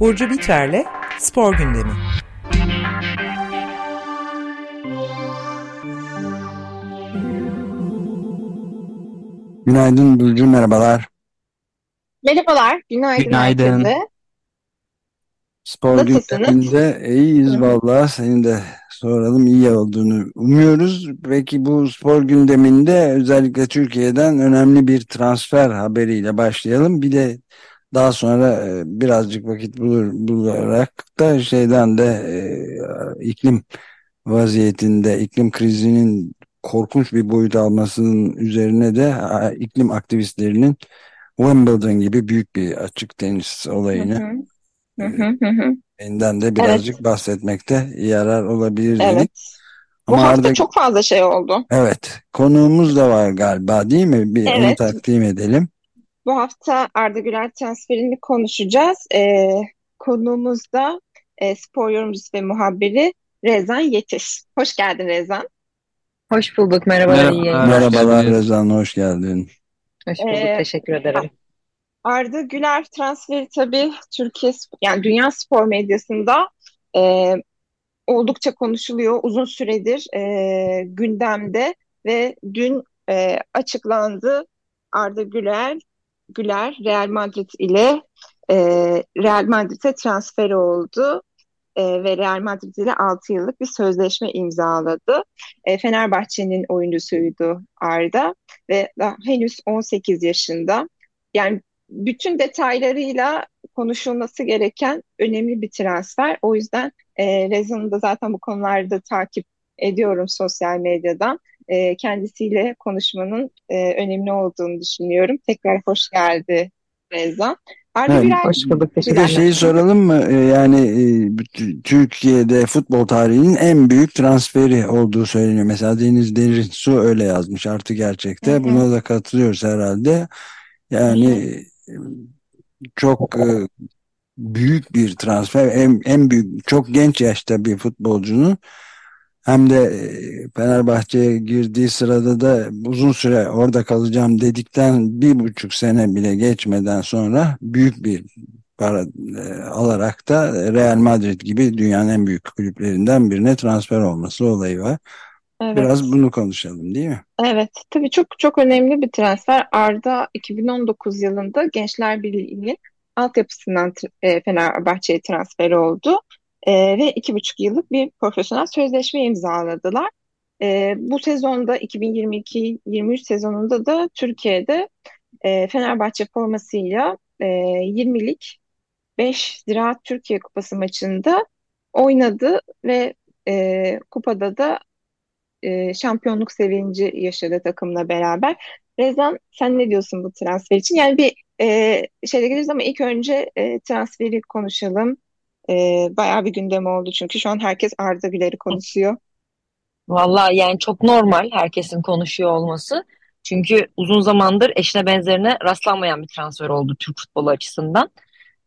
Burcu Biterle Spor Gündemi. Günaydın Burcu, merhabalar. Merhabalar, günaydın, Günaydın. herkese. Spor Nasılsınız? gündeminde iyiyiz Hı vallahi. Senin de soralım iyi olduğunu umuyoruz. Peki bu spor gündeminde özellikle Türkiye'den önemli bir transfer haberiyle başlayalım. Bir de daha sonra e, birazcık vakit bulur, bularak da şeyden de e, iklim vaziyetinde, iklim krizinin korkunç bir boyut almasının üzerine de iklim aktivistlerinin Wimbledon gibi büyük bir açık tenis olayını hı, hı hı, hı hı. Benden de Evet, birazcık bahsetmekte yarar olabilir dedik. evet. Bu Ama hafta Arda çok fazla şey oldu. evet konuğumuz da var galiba değil mi? Bir onu Evet, takdim edelim. Bu hafta Arda Güler transferini konuşacağız. Ee, konuğumuz da e, spor yorumcusu ve muhabiri Rezan Yetiş. Hoş geldin Rezan. Hoş bulduk. Merhabalar, iyi Merhabalar. Rezan hoş geldin. Hoş bulduk. Ee, Teşekkür ederim. Arda Güler transferi tabii Türkiye yani dünya spor medyasında e, oldukça konuşuluyor. Uzun süredir e, gündemde ve dün e, açıklandı. Arda Güler Güler Real Madrid ile e, Real Madrid'e transfer oldu. E, ve Real Madrid ile 6 yıllık bir sözleşme imzaladı. E, Fenerbahçe'nin oyuncusuydu Arda ve daha henüz 18 yaşında. Yani bütün detaylarıyla konuşulması gereken önemli bir transfer. O yüzden e, Rezan'ı da zaten bu konularda takip ediyorum sosyal medyadan. E, kendisiyle konuşmanın e, önemli olduğunu düşünüyorum. Tekrar hoş geldi Rezan. Arda Evet, Güler Hoş bulduk. bir de şeyi soralım mı? Ee, Yani e, Türkiye'de futbol tarihinin en büyük transferi olduğu söyleniyor. Mesela Deniz Derin Su öyle yazmış artı Hı gerçekte. hı, Buna da katılıyoruz herhalde. hı Yani hı, e, çok e, büyük bir transfer. En, en büyük, çok genç yaşta bir futbolcunun hem de e, Fenerbahçe'ye girdiği sırada da uzun süre orada kalacağım dedikten bir buçuk sene bile geçmeden sonra büyük bir para e, alarak da Real Madrid gibi dünyanın en büyük kulüplerinden birine transfer olması olayı var. Biraz evet. bunu konuşalım değil mi? Evet, tabii çok çok önemli bir transfer. Arda 2019 yılında Gençler Birliği'nin altyapısından e, Fenerbahçe'ye transfer oldu. E, ve iki buçuk yıllık bir profesyonel sözleşme imzaladılar. E, bu sezonda 2022-23 sezonunda da Türkiye'de e, Fenerbahçe formasıyla e, 20'lik 5 Ziraat Türkiye Kupası maçında oynadı ve e, kupada da e, şampiyonluk sevinci yaşadı takımla beraber. Rezan sen ne diyorsun bu transfer için? Yani bir e, şeyle geliriz ama ilk önce e, transferi konuşalım. E, bayağı bir gündem oldu çünkü şu an herkes Arda Güler'i konuşuyor. Vallahi yani çok normal herkesin konuşuyor olması. Çünkü uzun zamandır eşine benzerine rastlanmayan bir transfer oldu Türk futbolu açısından.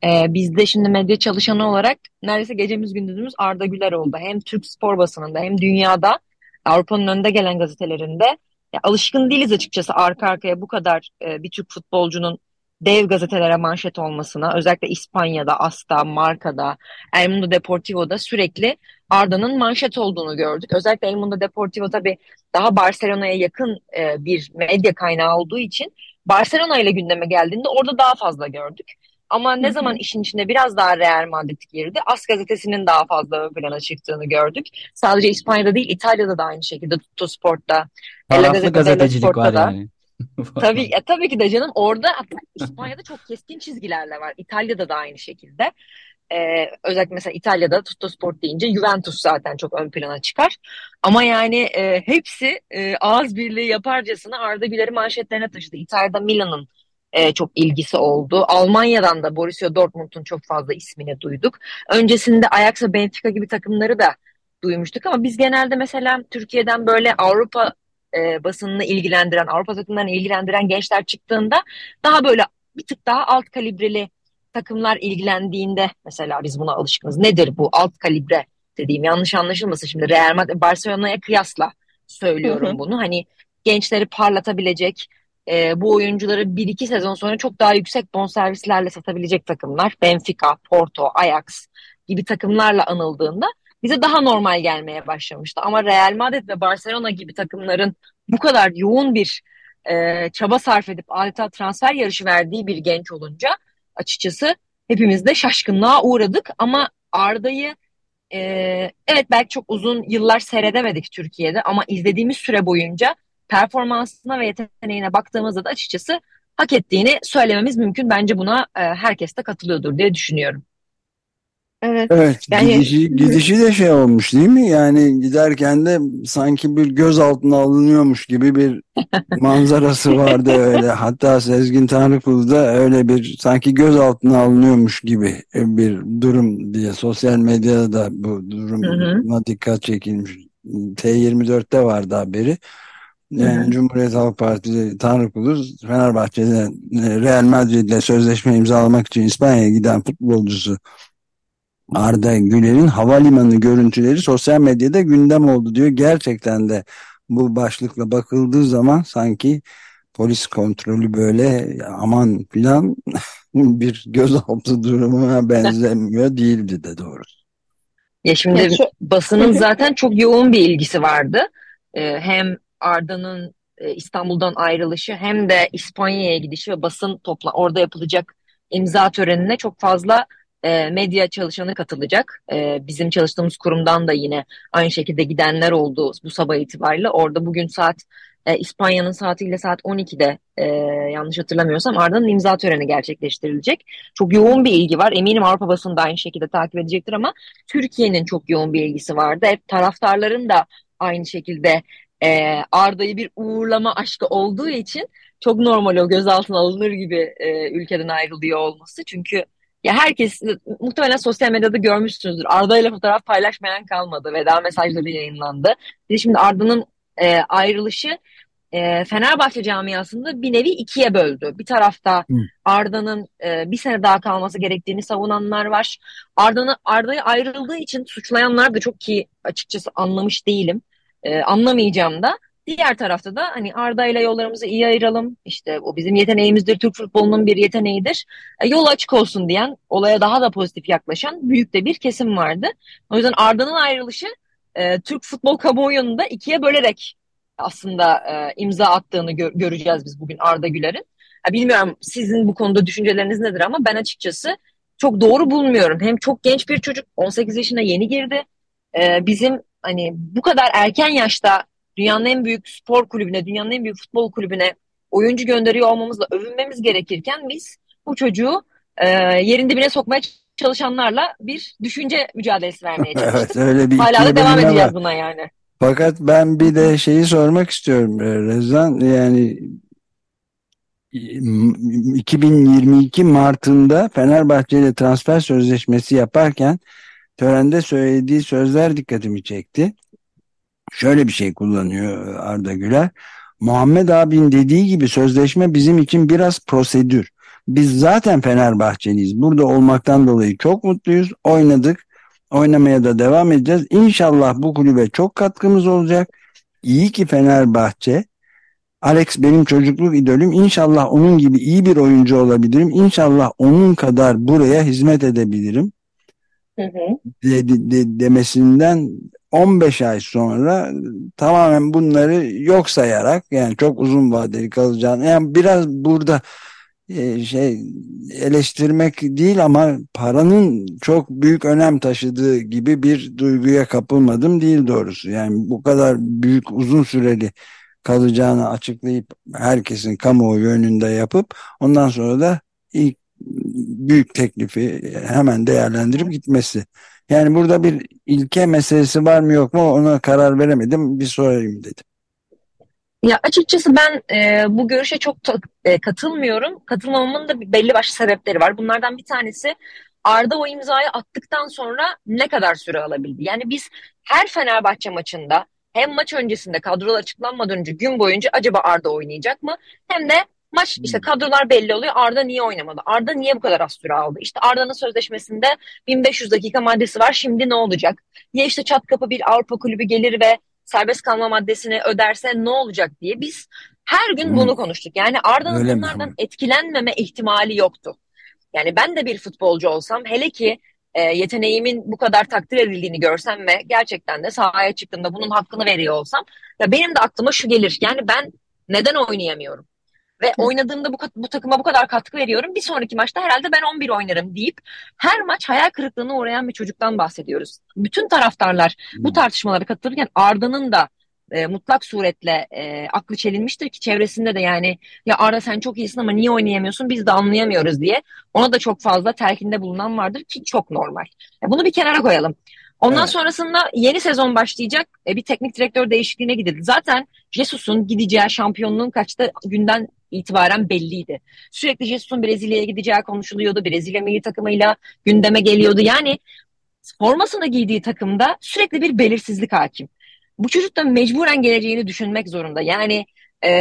Ee, biz de şimdi medya çalışanı olarak neredeyse gecemiz gündüzümüz Arda Güler oldu. Hem Türk spor basınında hem dünyada Avrupa'nın önde gelen gazetelerinde ya alışkın değiliz açıkçası arka arkaya bu kadar e, bir Türk futbolcunun dev gazetelere manşet olmasına. Özellikle İspanya'da, AS'ta, Marka'da, El Mundo Deportivo'da sürekli Arda'nın manşet olduğunu gördük. Özellikle El Mundo Deportivo tabii daha Barcelona'ya yakın e, bir medya kaynağı olduğu için Barcelona ile gündeme geldiğinde orada daha fazla gördük. Ama ne zaman işin içine biraz daha Real Madrid girdi, AS gazetesinin daha fazla ön plana çıktığını gördük. Sadece İspanya'da değil, İtalya'da da aynı şekilde Tutto Sport'ta, Taraflı gazetecilik var yani. Tabii, ya tabii ki de canım orada İspanya'da çok keskin çizgilerle var. İtalya'da da aynı şekilde. Ee, özellikle mesela İtalya'da Tutto Sport deyince Juventus zaten çok ön plana çıkar. Ama yani e, hepsi e, ağız birliği yaparcasına Arda Güler'i manşetlerine taşıdı. İtalya'da Milan'ın e, çok ilgisi oldu. Almanya'dan da Borussia Dortmund'un çok fazla ismini duyduk. Öncesinde Ajax ve Benfica gibi takımları da duymuştuk ama biz genelde mesela Türkiye'den böyle Avrupa e, basınını ilgilendiren, Avrupa takımlarını ilgilendiren gençler çıktığında daha böyle bir tık daha alt kalibreli takımlar ilgilendiğinde mesela biz buna alışkınız. Nedir bu alt kalibre dediğim yanlış anlaşılmasın şimdi Real Madrid Barcelona'ya kıyasla Hı söylüyorum hı. bunu. Hani gençleri parlatabilecek e, bu oyuncuları bir iki sezon sonra çok daha yüksek bonservislerle satabilecek takımlar Benfica, Porto, Ajax gibi takımlarla anıldığında bize daha normal gelmeye başlamıştı. Ama Real Madrid ve Barcelona gibi takımların bu kadar yoğun bir e, çaba sarf edip adeta transfer yarışı verdiği bir genç olunca açıkçası hepimiz de şaşkınlığa uğradık. Ama Arda'yı e, evet belki çok uzun yıllar seyredemedik Türkiye'de ama izlediğimiz süre boyunca performansına ve yeteneğine baktığımızda da açıkçası hak ettiğini söylememiz mümkün. Bence buna e, herkes de katılıyordur diye düşünüyorum. Evet. Evet, Yani- gidişi, gidişi de şey olmuş değil mi? Yani giderken de sanki bir gözaltına alınıyormuş gibi bir manzarası vardı öyle. Hatta Sezgin Tanrıkulu da öyle bir sanki gözaltına alınıyormuş gibi bir durum diye sosyal medyada da bu duruma dikkat çekilmiş. T24'te vardı haberi. Yani Hı hı. Cumhuriyet Halk Partisi Tanrıkulu Fenerbahçe'de Real Madrid'le sözleşme imzalamak için İspanya'ya giden futbolcusu Arda Güler'in havalimanı görüntüleri sosyal medyada gündem oldu diyor. Gerçekten de bu başlıkla bakıldığı zaman sanki polis kontrolü böyle aman filan bir gözaltı durumuna benzemiyor değildi de doğrusu. Ya şimdi Ya şu- basının zaten çok yoğun bir ilgisi vardı. Ee, hem Arda'nın e, İstanbul'dan ayrılışı hem de İspanya'ya gidişi ve basın topla orada yapılacak imza törenine çok fazla e, medya çalışanı katılacak. E, bizim çalıştığımız kurumdan da yine aynı şekilde gidenler oldu bu sabah itibariyle. Orada bugün saat e, İspanya'nın saatiyle saat 12'de e, yanlış hatırlamıyorsam Arda'nın imza töreni gerçekleştirilecek. Çok yoğun bir ilgi var. Eminim Avrupa basını da aynı şekilde takip edecektir ama Türkiye'nin çok yoğun bir ilgisi vardı. Hep taraftarların da aynı şekilde e, Arda'yı bir uğurlama aşkı olduğu için çok normal o gözaltına alınır gibi e, ülkeden ayrılıyor olması. Çünkü ya herkes muhtemelen sosyal medyada görmüşsünüzdür. Arda ile fotoğraf paylaşmayan kalmadı. Veda mesajları yayınlandı. Şimdi Arda'nın e, ayrılışı e, Fenerbahçe camiasında bir nevi ikiye böldü. Bir tarafta. Arda'nın e, bir sene daha kalması gerektiğini savunanlar var. Arda'nı Arda'yı ayrıldığı için suçlayanlar da çok ki açıkçası anlamış değilim. E, anlamayacağım da. Diğer tarafta da hani Arda ile yollarımızı iyi ayıralım. İşte o bizim yeteneğimizdir. Türk futbolunun bir yeteneğidir. E, yol açık olsun diyen, olaya daha da pozitif yaklaşan büyük de bir kesim vardı. O yüzden Arda'nın ayrılışı e, Türk futbol kamuoyunu da ikiye bölerek aslında e, imza attığını gö- göreceğiz biz bugün Arda Güler'in. Ha, bilmiyorum sizin bu konuda düşünceleriniz nedir ama ben açıkçası çok doğru bulmuyorum. Hem çok genç bir çocuk 18 yaşına yeni girdi. E, bizim hani bu kadar erken yaşta dünyanın en büyük spor kulübüne, dünyanın en büyük futbol kulübüne oyuncu gönderiyor olmamızla övünmemiz gerekirken biz bu çocuğu e, yerin dibine sokmaya çalışanlarla bir düşünce mücadelesi vermeye çalıştık. Evet öyle bir Hala da devam edeceğiz var. buna yani. Fakat ben bir de şeyi sormak istiyorum e, Rezan. Yani m- 2022 Mart'ında Fenerbahçe ile transfer sözleşmesi yaparken törende söylediği sözler dikkatimi çekti. Şöyle bir şey kullanıyor Arda Güler. Muhammed abin dediği gibi sözleşme bizim için biraz prosedür. Biz zaten Fenerbahçeliyiz. Burada olmaktan dolayı çok mutluyuz. Oynadık. Oynamaya da devam edeceğiz. İnşallah bu kulübe çok katkımız olacak. İyi ki Fenerbahçe. Alex benim çocukluk idolüm. İnşallah onun gibi iyi bir oyuncu olabilirim. İnşallah onun kadar buraya hizmet edebilirim Hı hı. de, de- de- demesinden 15 ay sonra tamamen bunları yok sayarak yani çok uzun vadeli kalacağını yani biraz burada e, şey eleştirmek değil ama paranın çok büyük önem taşıdığı gibi bir duyguya kapılmadım değil doğrusu. Yani bu kadar büyük uzun süreli kalacağını açıklayıp herkesin kamuoyu önünde yapıp ondan sonra da ilk büyük teklifi hemen değerlendirip gitmesi. Yani burada bir ilke meselesi var mı yok mu ona karar veremedim. Bir sorayım dedim. Ya açıkçası ben e, bu görüşe çok e, katılmıyorum. Katılmamamın da belli başlı sebepleri var. Bunlardan bir tanesi Arda o imzayı attıktan sonra ne kadar süre alabildi? Yani biz her Fenerbahçe maçında hem maç öncesinde kadrolar açıklanmadan önce gün boyunca acaba Arda oynayacak mı? Hem de maç işte kadrolar belli oluyor. Arda niye oynamadı? Arda niye bu kadar az süre aldı? İşte Arda'nın sözleşmesinde 1500 dakika maddesi var. Şimdi ne olacak? Ya işte çat kapı bir Avrupa kulübü gelir ve serbest kalma maddesini öderse ne olacak diye biz Her gün bunu konuştuk. Yani Arda'nın bunlardan etkilenmeme ihtimali yoktu. Yani ben de bir futbolcu olsam hele ki e, yeteneğimin bu kadar takdir edildiğini görsem ve gerçekten de sahaya çıktığımda bunun hakkını veriyor olsam ya benim de aklıma şu gelir. Yani ben neden oynayamıyorum? Ve oynadığımda bu, bu takıma bu kadar katkı veriyorum. Bir sonraki maçta herhalde ben 11 oynarım deyip her maç hayal kırıklığına uğrayan bir çocuktan bahsediyoruz. Bütün taraftarlar bu tartışmalara katılırken Arda'nın da e, mutlak suretle e, aklı çelinmiştir ki çevresinde de yani ya Arda sen çok iyisin ama niye oynayamıyorsun biz de anlayamıyoruz diye ona da çok fazla telkinde bulunan vardır ki çok normal. E, bunu bir kenara koyalım. Ondan evet. sonrasında yeni sezon başlayacak. E, bir teknik direktör değişikliğine gidildi. Zaten Jesus'un gideceği şampiyonluğun kaçta günden itibaren belliydi. Sürekli Jesus'un Brezilya'ya gideceği konuşuluyordu. Brezilya milli takımıyla gündeme geliyordu. Yani formasını giydiği takımda sürekli bir belirsizlik hakim. Bu çocuk da mecburen geleceğini düşünmek zorunda. Yani e,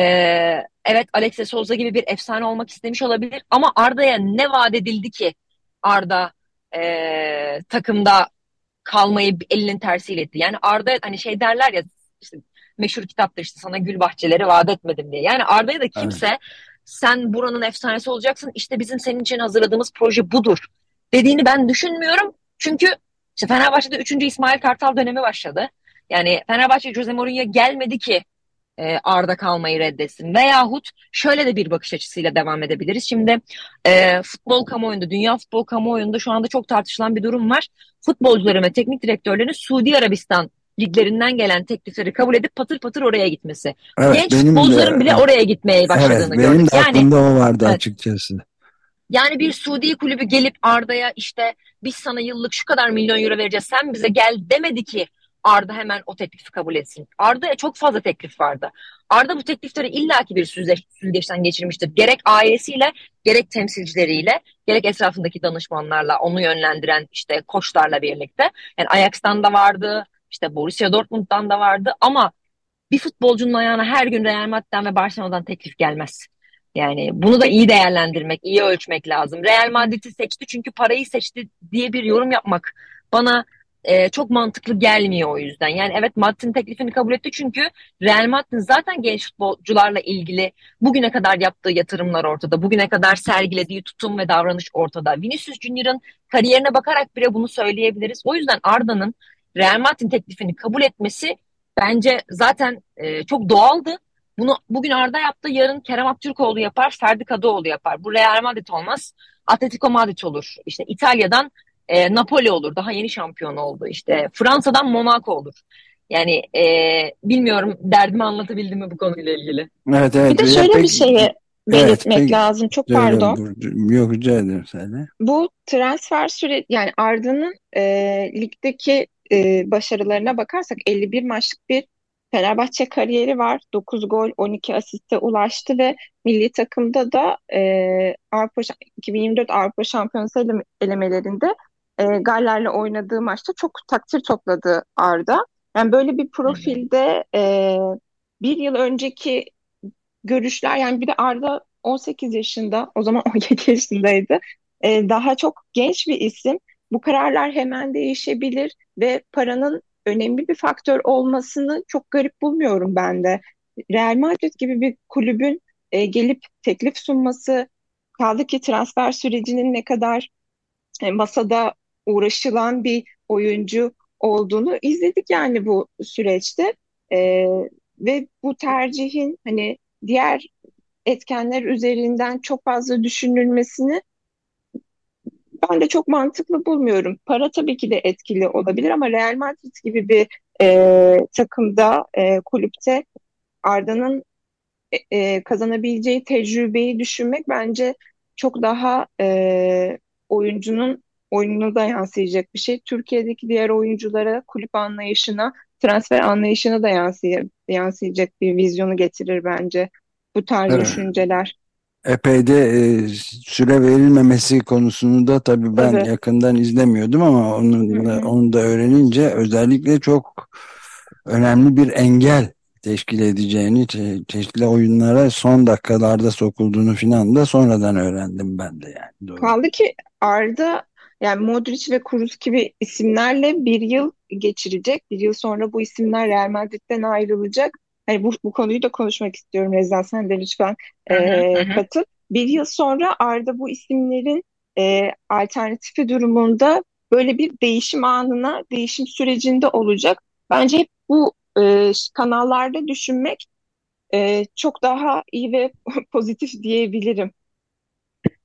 evet Alexis Souza gibi bir efsane olmak istemiş olabilir ama Arda'ya ne vaat edildi ki Arda e, takımda kalmayı elinin tersiyle etti. Yani Arda hani şey derler ya işte meşhur kitapta işte sana gül bahçeleri vaat etmedim diye. Yani Arda'ya da kimse evet. sen buranın efsanesi olacaksın işte bizim senin için hazırladığımız proje budur dediğini ben düşünmüyorum. Çünkü işte Fenerbahçe'de 3. İsmail Kartal dönemi başladı. Yani Fenerbahçe Jose Mourinho gelmedi ki e, Arda kalmayı reddetsin. Veyahut şöyle de bir bakış açısıyla devam edebiliriz. Şimdi e, futbol kamuoyunda, dünya futbol kamuoyunda şu anda çok tartışılan bir durum var. Futbolcuların ve teknik direktörlerin Suudi Arabistan liglerinden gelen teklifleri kabul edip patır patır oraya gitmesi. Evet, Genç futbolcuların de, bile oraya gitmeye başladığını evet, benim de aklımda yani, o vardı evet, açıkçası. Yani bir Suudi kulübü gelip Arda'ya işte biz sana yıllık şu kadar milyon euro vereceğiz sen bize gel demedi ki Arda hemen o teklifi kabul etsin. Arda'ya çok fazla teklif vardı. Arda bu teklifleri illaki bir süzgeç, süzgeçten geçirmiştir. Gerek ailesiyle, gerek temsilcileriyle, gerek etrafındaki danışmanlarla, onu yönlendiren işte koçlarla birlikte. Yani Ajax'tan da vardı, işte Borussia Dortmund'dan da vardı ama bir futbolcunun ayağına her gün Real Madrid'den ve Barcelona'dan teklif gelmez. Yani bunu da iyi değerlendirmek, iyi ölçmek lazım. Real Madrid'i seçti çünkü parayı seçti diye bir yorum yapmak bana e, çok mantıklı gelmiyor o yüzden. Yani evet Madrid'in teklifini kabul etti çünkü Real Madrid zaten genç futbolcularla ilgili bugüne kadar yaptığı yatırımlar ortada. Bugüne kadar sergilediği tutum ve davranış ortada. Vinicius Junior'ın kariyerine bakarak bile bunu söyleyebiliriz. O yüzden Arda'nın Real Madrid'in teklifini kabul etmesi bence zaten e, çok doğaldı. Bunu bugün Arda yaptı, yarın Kerem Aktürkoğlu yapar, Ferdi Kadıoğlu yapar. Bu Real Madrid olmaz, Atletico Madrid olur. İşte İtalya'dan e, Napoli olur. Daha yeni şampiyon oldu. İşte Fransa'dan Monaco olur. Yani e, bilmiyorum derdimi anlatabildim mi bu konuyla ilgili. Evet evet. Bir de şöyle peki, bir şeye belirtmek evet, lazım. Çok pardon. Yok rica ederim sana. Bu transfer süre yani Arda'nın e, ligdeki e, başarılarına bakarsak 51 maçlık bir Fenerbahçe kariyeri var. 9 gol, 12 asiste ulaştı ve milli takımda da e, Avrupa 2024 Avrupa Şampiyonası elemelerinde e, Galler'le oynadığı maçta çok takdir topladı Arda. Yani böyle bir profilde e, bir yıl önceki görüşler yani bir de Arda 18 yaşında o zaman 17 yaşındaydı. E, daha çok genç bir isim. Bu kararlar hemen değişebilir ve paranın önemli bir faktör olmasını çok garip bulmuyorum ben de. Real Madrid gibi bir kulübün e, gelip teklif sunması, kaldı ki transfer sürecinin ne kadar e, masada uğraşılan bir oyuncu olduğunu izledik yani bu süreçte. E, ve bu tercihin hani diğer etkenler üzerinden çok fazla düşünülmesini ben de çok mantıklı bulmuyorum. Para tabii ki de etkili olabilir ama Real Madrid gibi bir e, takımda, e, kulüpte Arda'nın e, e, kazanabileceği tecrübeyi düşünmek bence çok daha e, oyuncunun oyununa da yansıyacak bir şey. Türkiye'deki diğer oyunculara, kulüp anlayışına, transfer anlayışına da yansıy yansıyacak bir vizyonu getirir bence bu tarz evet. düşünceler. Epey de e, süre verilmemesi konusunu da tabii ben evet. yakından izlemiyordum ama onu da, onu da öğrenince özellikle çok önemli bir engel teşkil edeceğini, çe çeşitli oyunlara son dakikalarda sokulduğunu filan da sonradan öğrendim ben de yani. Doğru. Kaldı ki Arda yani Modric ve Kroos gibi isimlerle bir yıl geçirecek. Bir yıl sonra bu isimler Real Madrid'den ayrılacak. hani bu, bu konuyu da konuşmak istiyorum Rezan sen de lütfen e, katıl. Bir yıl sonra Arda bu isimlerin e, alternatifi durumunda böyle bir değişim anına, değişim sürecinde olacak. Bence hep bu e, kanallarda düşünmek e, çok daha iyi ve pozitif diyebilirim.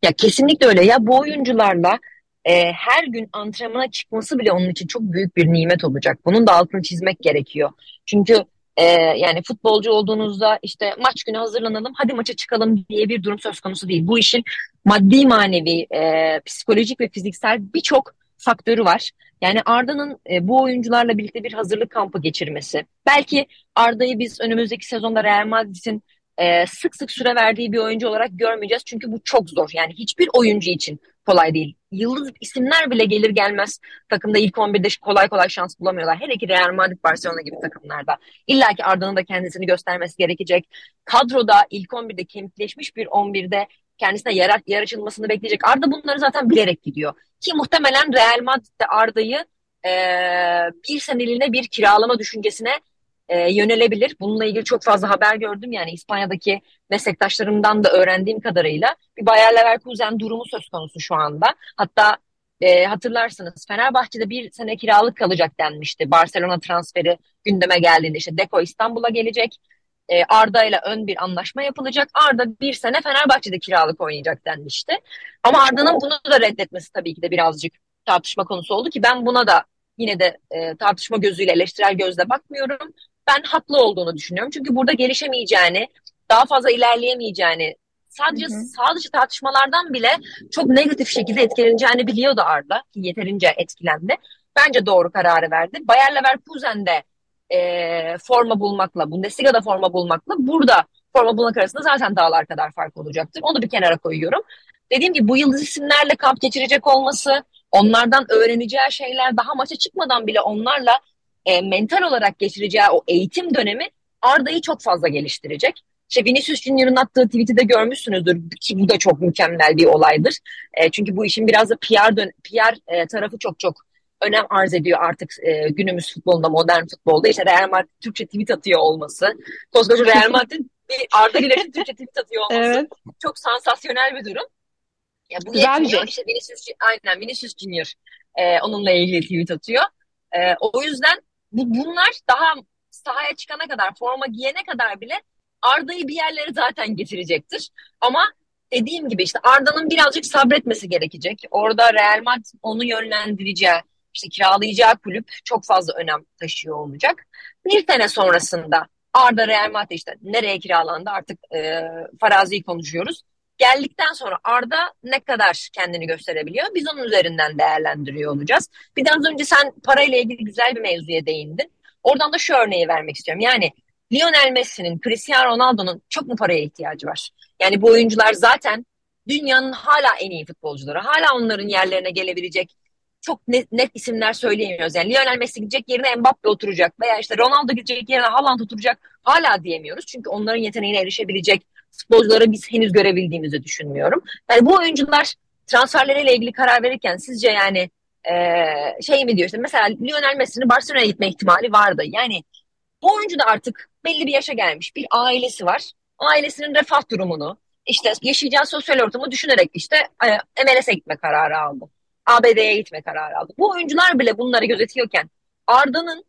Ya kesinlikle öyle. Ya bu oyuncularla e, her gün antrenmana çıkması bile onun için çok büyük bir nimet olacak. Bunun da altını çizmek gerekiyor. Çünkü e, yani futbolcu olduğunuzda işte maç günü hazırlanalım, hadi maça çıkalım diye bir durum söz konusu değil. Bu işin maddi, manevi, e, psikolojik ve fiziksel birçok faktörü var. Yani Arda'nın e, bu oyuncularla birlikte bir hazırlık kampı geçirmesi. Belki Arda'yı biz önümüzdeki sezonda Real Madrid'in e, sık sık süre verdiği bir oyuncu olarak görmeyeceğiz. Çünkü bu çok zor. Yani hiçbir oyuncu için kolay değil. Yıldız isimler bile gelir gelmez takımda ilk 11'de kolay kolay şans bulamıyorlar. Hele ki Real Madrid, Barcelona gibi takımlarda. İlla ki Arda'nın da kendisini göstermesi gerekecek. Kadroda ilk 11'de kemikleşmiş bir 11'de kendisine yer, yer açılmasını bekleyecek. Arda bunları zaten bilerek gidiyor. Ki muhtemelen Real Madrid'de Arda'yı e, bir seneliğine bir kiralama düşüncesine e, yönelebilir. Bununla ilgili çok fazla haber gördüm. Yani İspanya'daki meslektaşlarımdan da öğrendiğim kadarıyla bir Bayer Leverkusen durumu söz konusu şu anda. Hatta e, hatırlarsınız Fenerbahçe'de bir sene kiralık kalacak denmişti. Barcelona transferi gündeme geldiğinde işte Deko İstanbul'a gelecek. E, Arda ile ön bir anlaşma yapılacak. Arda bir sene Fenerbahçe'de kiralık oynayacak denmişti. Ama Arda'nın bunu da reddetmesi tabii ki de birazcık tartışma konusu oldu ki ben buna da yine de e, tartışma gözüyle eleştirel gözle bakmıyorum ben haklı olduğunu düşünüyorum. Çünkü burada gelişemeyeceğini, daha fazla ilerleyemeyeceğini, sadece hı hı. dışı tartışmalardan bile çok negatif şekilde etkileneceğini biliyordu Arda. Ki yeterince etkilendi. Bence doğru kararı verdi. Bayer Leverkusen'de e, forma bulmakla, Bundesliga'da forma bulmakla burada forma bulmak arasında zaten dağlar kadar fark olacaktır. Onu bir kenara koyuyorum. Dediğim gibi bu yıldız isimlerle kamp geçirecek olması, onlardan öğreneceği şeyler daha maça çıkmadan bile onlarla e, mental olarak geçireceği o eğitim dönemi Arda'yı çok fazla geliştirecek. İşte Vinicius Junior'ın attığı tweet'i de görmüşsünüzdür ki bu da çok mükemmel bir olaydır. E, çünkü bu işin biraz da PR, dön PR e, tarafı çok çok önem arz ediyor artık e, günümüz futbolunda, modern futbolda. İşte Real Madrid Türkçe tweet atıyor olması. Koskoca Real Madrid bir Arda Güler'in Türkçe tweet atıyor olması evet. çok sansasyonel bir durum. Ya bu Güzel yetmiyor. İşte Vinicius, aynen Vinicius Junior e, onunla ilgili tweet atıyor. E, o yüzden bu, bunlar daha sahaya çıkana kadar, forma giyene kadar bile Arda'yı bir yerlere zaten getirecektir. Ama dediğim gibi işte Arda'nın birazcık sabretmesi gerekecek. Orada Real Madrid onu yönlendireceği, işte kiralayacağı kulüp çok fazla önem taşıyor olacak. Bir sene sonrasında Arda Real Madrid işte nereye kiralandı artık e, farazi konuşuyoruz. Geldikten sonra Arda ne kadar kendini gösterebiliyor? Biz onun üzerinden değerlendiriyor olacağız. Bir de az önce sen parayla ilgili güzel bir mevzuya değindin. Oradan da şu örneği vermek istiyorum. Yani Lionel Messi'nin, Cristiano Ronaldo'nun çok mu paraya ihtiyacı var? Yani bu oyuncular zaten dünyanın hala en iyi futbolcuları. Hala onların yerlerine gelebilecek çok net, net isimler söyleyemiyoruz. Yani Lionel Messi gidecek yerine Mbappe oturacak veya işte Ronaldo gidecek yerine Haaland oturacak. Hala diyemiyoruz. Çünkü onların yeteneğine erişebilecek futbolcuları biz henüz görebildiğimizi düşünmüyorum. Yani bu oyuncular transferleriyle ilgili karar verirken sizce yani e, şey mi diyor işte mesela Lionel Messi'nin Barcelona'ya gitme ihtimali vardı. Yani bu oyuncu da artık belli bir yaşa gelmiş bir ailesi var. Ailesinin refah durumunu işte yaşayacağı sosyal ortamı düşünerek işte e, MLS'e gitme kararı aldı. ABD'ye gitme kararı aldı. Bu oyuncular bile bunları gözetiyorken Arda'nın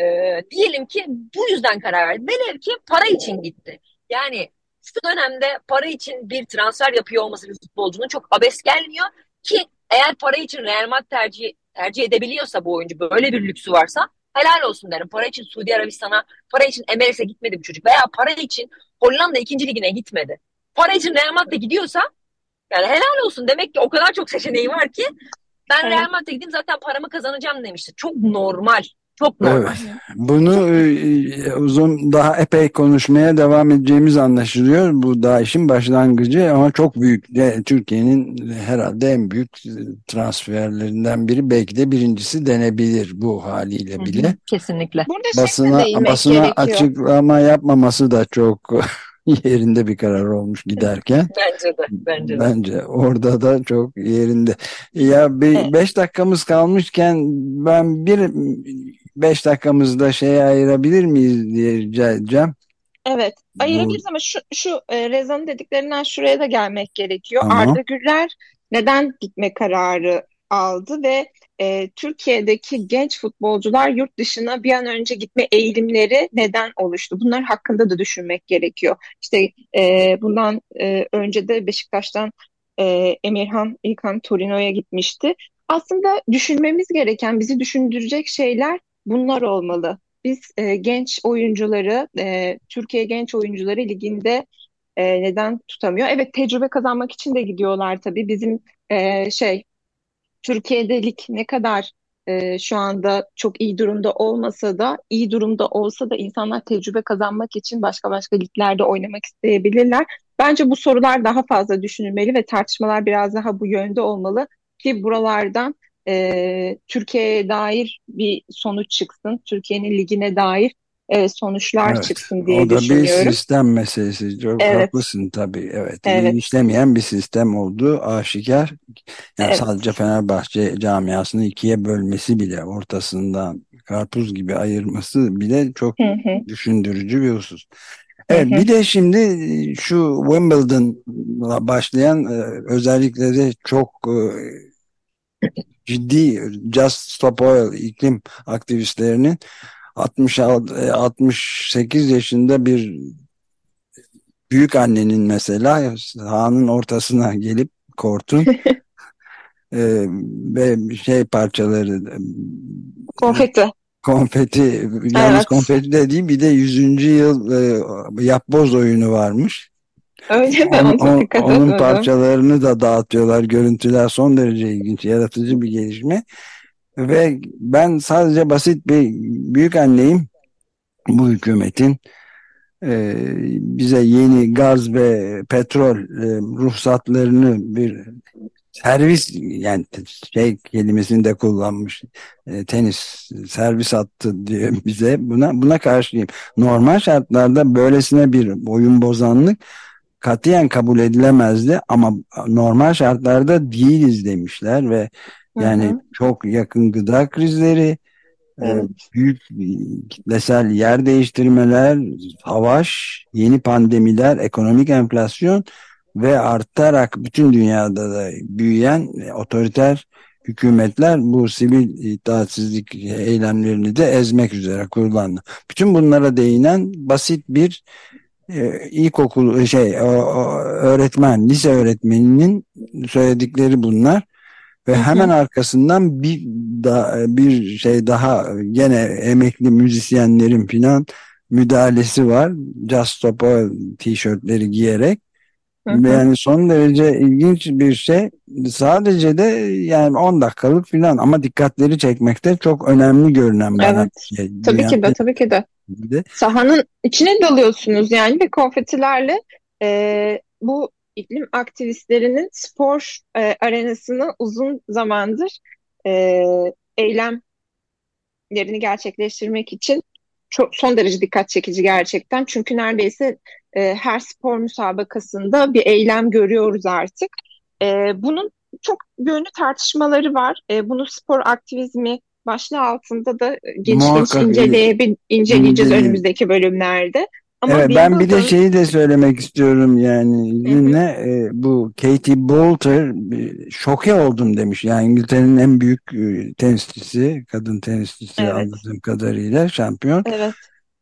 e, diyelim ki bu yüzden karar verdi. Velev ki para için gitti. Yani şu dönemde para için bir transfer yapıyor olması bir futbolcunun çok abes gelmiyor ki eğer para için Real Madrid tercih, tercih edebiliyorsa bu oyuncu böyle bir lüksü varsa helal olsun derim. Para için Suudi Arabistan'a, para için MLS'e gitmedi bu çocuk veya para için Hollanda 2. ligine gitmedi. Para için Real Madrid'e gidiyorsa yani helal olsun demek ki o kadar çok seçeneği var ki ben evet. Real Madrid'e gideyim zaten paramı kazanacağım demişti. Çok normal. Çok normal. Evet. Bunu e, uzun daha epey konuşmaya devam edeceğimiz anlaşılıyor. Bu daha işin başlangıcı ama çok büyük. Türkiye'nin herhalde en büyük transferlerinden biri belki de birincisi denebilir bu haliyle bile. Kesinlikle. Burada basına, basına gerekiyor. açıklama yapmaması da çok yerinde bir karar olmuş giderken. Bence de. Bence, de. bence orada da çok yerinde. Ya bir evet. beş dakikamız kalmışken ben bir beş dakikamızda şeye ayırabilir miyiz diye rica edeceğim. Evet, ayırabiliriz ama şu, şu e, Reza'nın dediklerinden şuraya da gelmek gerekiyor. Tamam. Arda Güler neden gitme kararı aldı ve e, Türkiye'deki genç futbolcular yurt dışına bir an önce gitme eğilimleri neden oluştu? Bunlar hakkında da düşünmek gerekiyor. İşte e, bundan e, önce de Beşiktaş'tan e, Emirhan İlkan Torino'ya gitmişti. Aslında düşünmemiz gereken, bizi düşündürecek şeyler bunlar olmalı. Biz e, genç oyuncuları, e, Türkiye genç oyuncuları liginde e, neden tutamıyor? Evet tecrübe kazanmak için de gidiyorlar tabii. Bizim e, şey Türkiye'de lig ne kadar e, şu anda çok iyi durumda olmasa da iyi durumda olsa da insanlar tecrübe kazanmak için başka başka liglerde oynamak isteyebilirler. Bence bu sorular daha fazla düşünülmeli ve tartışmalar biraz daha bu yönde olmalı ki buralardan e, Türkiye'ye dair bir sonuç çıksın. Türkiye'nin ligine dair e, sonuçlar Evet, çıksın diye o da bir sistem meselesi. Çok Evet, haklısın tabii. Evet, evet, işlemeyen bir sistem olduğu aşikar. Yani evet. sadece Fenerbahçe camiasını ikiye bölmesi bile, ortasından karpuz gibi ayırması bile çok Hı hı, düşündürücü bir husus. Evet, hı. bir de şimdi şu Wimbledon'la başlayan e, özellikle de çok e, ciddi Just Stop Oil iklim aktivistlerinin 66, e, 68 yaşında bir büyük annenin mesela sahanın ortasına gelip kortun e, ve şey parçaları e, Konfeti. konfeti yalnız Evet. konfeti de değil bir de 100. yıl e, yapboz oyunu varmış. Öyle mi? On- on- dikkat onun etmedim. parçalarını da dağıtıyorlar. Görüntüler son derece ilginç, yaratıcı bir gelişme. Ve ben sadece basit bir büyük anneyim bu hükümetin e, bize yeni gaz ve petrol e, ruhsatlarını bir servis yani şey kelimesini de kullanmış e, tenis servis attı diye bize buna buna karşıyım. Normal şartlarda böylesine bir oyun bozanlık katiyen kabul edilemezdi ama normal şartlarda değiliz demişler ve Hı yani hı, çok yakın gıda krizleri, e, evet. büyük kitlesel yer değiştirmeler, savaş, yeni pandemiler, ekonomik enflasyon ve artarak bütün dünyada da büyüyen e, otoriter hükümetler bu sivil itaatsizlik eylemlerini de ezmek üzere kullandı. Bütün bunlara değinen basit bir e, ilkokul şey o- o öğretmen, lise öğretmeninin söyledikleri bunlar. Ve hemen arkasından bir da, bir şey daha gene emekli müzisyenlerin filan müdahalesi var. Just Stop Oil tişörtleri giyerek. hı hı. Yani son derece ilginç bir şey. Sadece de yani 10 dakikalık filan ama dikkatleri çekmekte çok önemli görünen bana Evet. bir şey. Tabii Dünya ki de, tabii ki de. De. Sahanın içine dalıyorsunuz yani ve konfetilerle e, bu iklim aktivistlerinin spor e, arenasını uzun zamandır e, eylemlerini gerçekleştirmek için çok son derece dikkat çekici gerçekten. Çünkü neredeyse e, her spor müsabakasında bir eylem görüyoruz artık. E, bunun çok yönlü tartışmaları var. E, bunu spor aktivizmi başlığı altında da geniş Muhakkak inceleyebil, inceleyeceğiz inceleyeyim. önümüzdeki bölümlerde. Ama Evet ben bir de şeyi de söylemek istiyorum yani izninle e, bu Katie Boulter e, şoke oldum demiş. Yani İngiltere'nin en büyük e, tenisçisi, kadın tenisçisi evet, anladığım kadarıyla şampiyon. evet.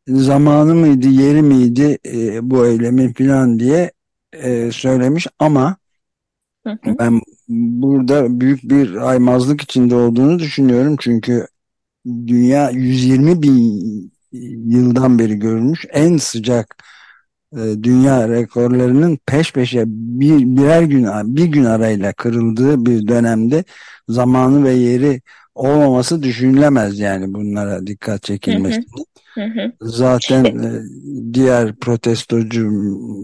Zamanı mıydı, yeri miydi e, bu eylemin falan diye e, söylemiş ama Hı hı, ben burada büyük bir aymazlık içinde olduğunu düşünüyorum. Çünkü dünya 120 bin yıldan beri görmüş en sıcak e, dünya rekorlarının peş peşe bir birer gün bir gün arayla kırıldığı bir dönemde zamanı ve yeri olmaması düşünülemez yani bunlara dikkat hı, çekilmesi. hı hı. Zaten E, diğer protestocu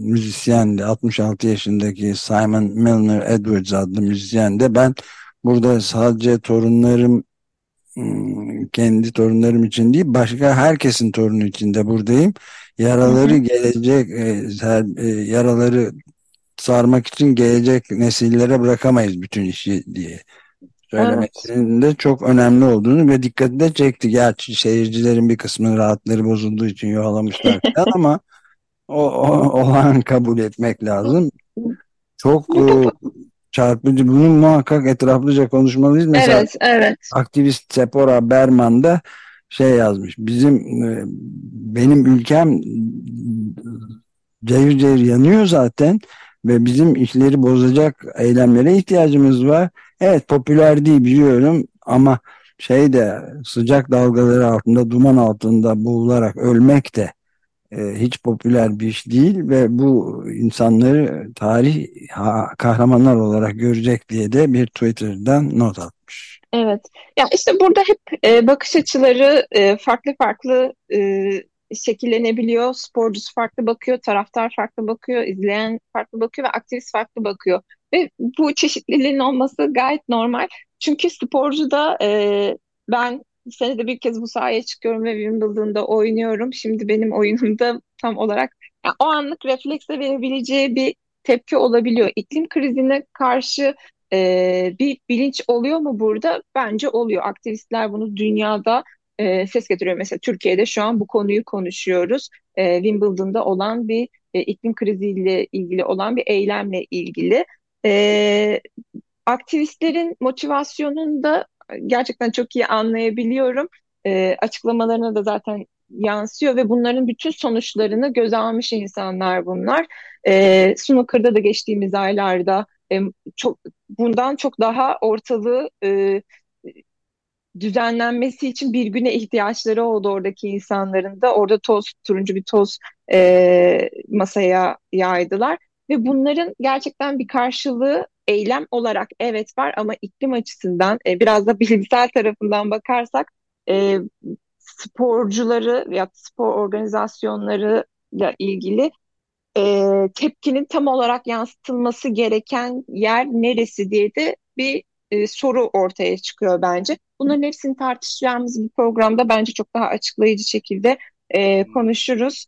müzisyen de 66 yaşındaki Simon Milner Edwards adlı müzisyen de ben burada sadece torunlarım Hmm, kendi torunlarım için değil başka herkesin torunu için de buradayım. Yaraları gelecek e, ser- e, yaraları sarmak için gelecek nesillere bırakamayız bütün işi diye evet. söylemesinin de çok önemli olduğunu ve dikkati de çekti. Gerçi seyircilerin bir kısmının rahatları bozulduğu için yuhalamışlar ama o, o, olan kabul etmek lazım. Çok e, çarpıcı. Bunu muhakkak etraflıca konuşmalıyız. Mesela Evet, evet. aktivist Sephora Berman da şey yazmış. Bizim e, benim ülkem cayır cayır yanıyor zaten ve bizim işleri bozacak eylemlere ihtiyacımız var. Evet popüler değil biliyorum ama şey de sıcak dalgaları altında duman altında boğularak ölmek de e, hiç popüler bir iş değil ve bu insanları tarih kahramanlar olarak görecek diye de bir Twitter'dan not atmış. Evet. Ya işte burada hep e, bakış açıları e, farklı farklı e, şekillenebiliyor. Sporcusu farklı bakıyor, taraftar farklı bakıyor, izleyen farklı bakıyor ve aktivist farklı bakıyor. Ve bu çeşitliliğin olması gayet normal. Çünkü sporcu da e, ben senede bir kez bu sahaya çıkıyorum ve Wimbledon'da oynuyorum. Şimdi benim oyunumda tam olarak yani o anlık refleksle verebileceği bir tepki olabiliyor. İklim krizine karşı e, bir bilinç oluyor mu burada? Bence oluyor. Aktivistler bunu dünyada e, ses getiriyor. Mesela Türkiye'de şu an bu konuyu konuşuyoruz. E, Wimbledon'da olan bir e, iklim kriziyle ilgili olan bir eylemle ilgili. E, aktivistlerin motivasyonunu da gerçekten çok iyi anlayabiliyorum. E, açıklamalarına da zaten yansıyor ve bunların bütün sonuçlarını göze almış insanlar bunlar. E, Snooker'da da geçtiğimiz aylarda e, çok bundan çok daha ortalığı e, düzenlenmesi için bir güne ihtiyaçları oldu oradaki insanların da. Orada toz, turuncu bir toz e, masaya yaydılar. Ve bunların gerçekten bir karşılığı eylem olarak evet var ama iklim açısından e, biraz da bilimsel tarafından bakarsak e, sporcuları ya spor organizasyonları ile ilgili e, tepkinin tam olarak yansıtılması gereken yer neresi diye de bir e, soru ortaya çıkıyor bence. Bunların hepsini tartışacağımız bir programda bence çok daha açıklayıcı şekilde e, konuşuruz.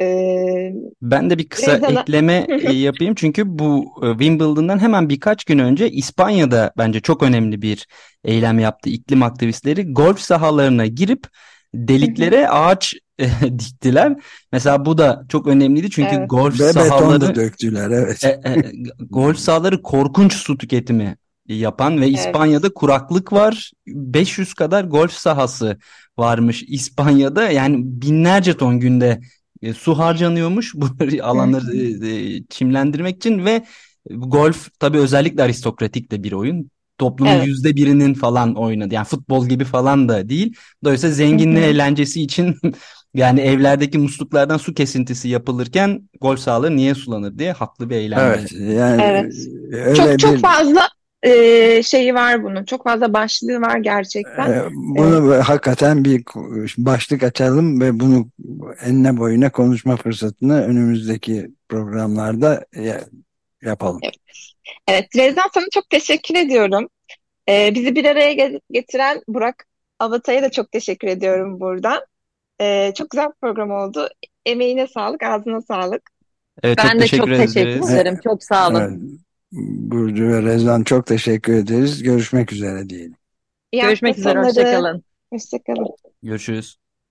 Ee, ben de bir kısa Rezana... ekleme e, yapayım çünkü bu e, Wimbledon'dan hemen birkaç gün önce İspanya'da bence çok önemli bir eylem yaptı iklim aktivistleri. Golf sahalarına girip deliklere ağaç e, diktiler. Mesela bu da çok önemliydi çünkü evet. golf Ve sahaları döktüler evet. E, e, golf sahaları korkunç su tüketimi yapan ve İspanya'da evet. kuraklık var. 500 kadar golf sahası varmış İspanya'da. Yani binlerce ton günde e, su harcanıyormuş bu alanları e, e, çimlendirmek için ve golf tabii özellikle aristokratik de bir oyun. Toplumun yüzde evet. birinin falan oynadı. Yani futbol gibi falan da değil. Dolayısıyla zenginliğin eğlencesi için yani evlerdeki musluklardan su kesintisi yapılırken golf sahaları niye sulanır diye haklı bir eylem. Evet. Yani evet. Öyle çok bir... çok fazla e, şeyi var bunun. Çok fazla başlığı var gerçekten. E, bunu evet. hakikaten bir başlık açalım ve bunu enine boyuna konuşma fırsatını önümüzdeki programlarda yapalım. Evet, evet Rezan sana çok teşekkür ediyorum. Ee, bizi bir araya getiren Burak Avatay'a da çok teşekkür ediyorum buradan. Ee, çok güzel bir program oldu. Emeğine sağlık, ağzına sağlık. Evet, ben çok de teşekkür çok teşekkür ederim. Çok sağ olun. Evet. Burcu ve Rezan çok teşekkür ederiz. Görüşmek üzere diyelim. İyi Görüşmek üzere. Hoşçakalın. Hoşçakalın. Görüşürüz.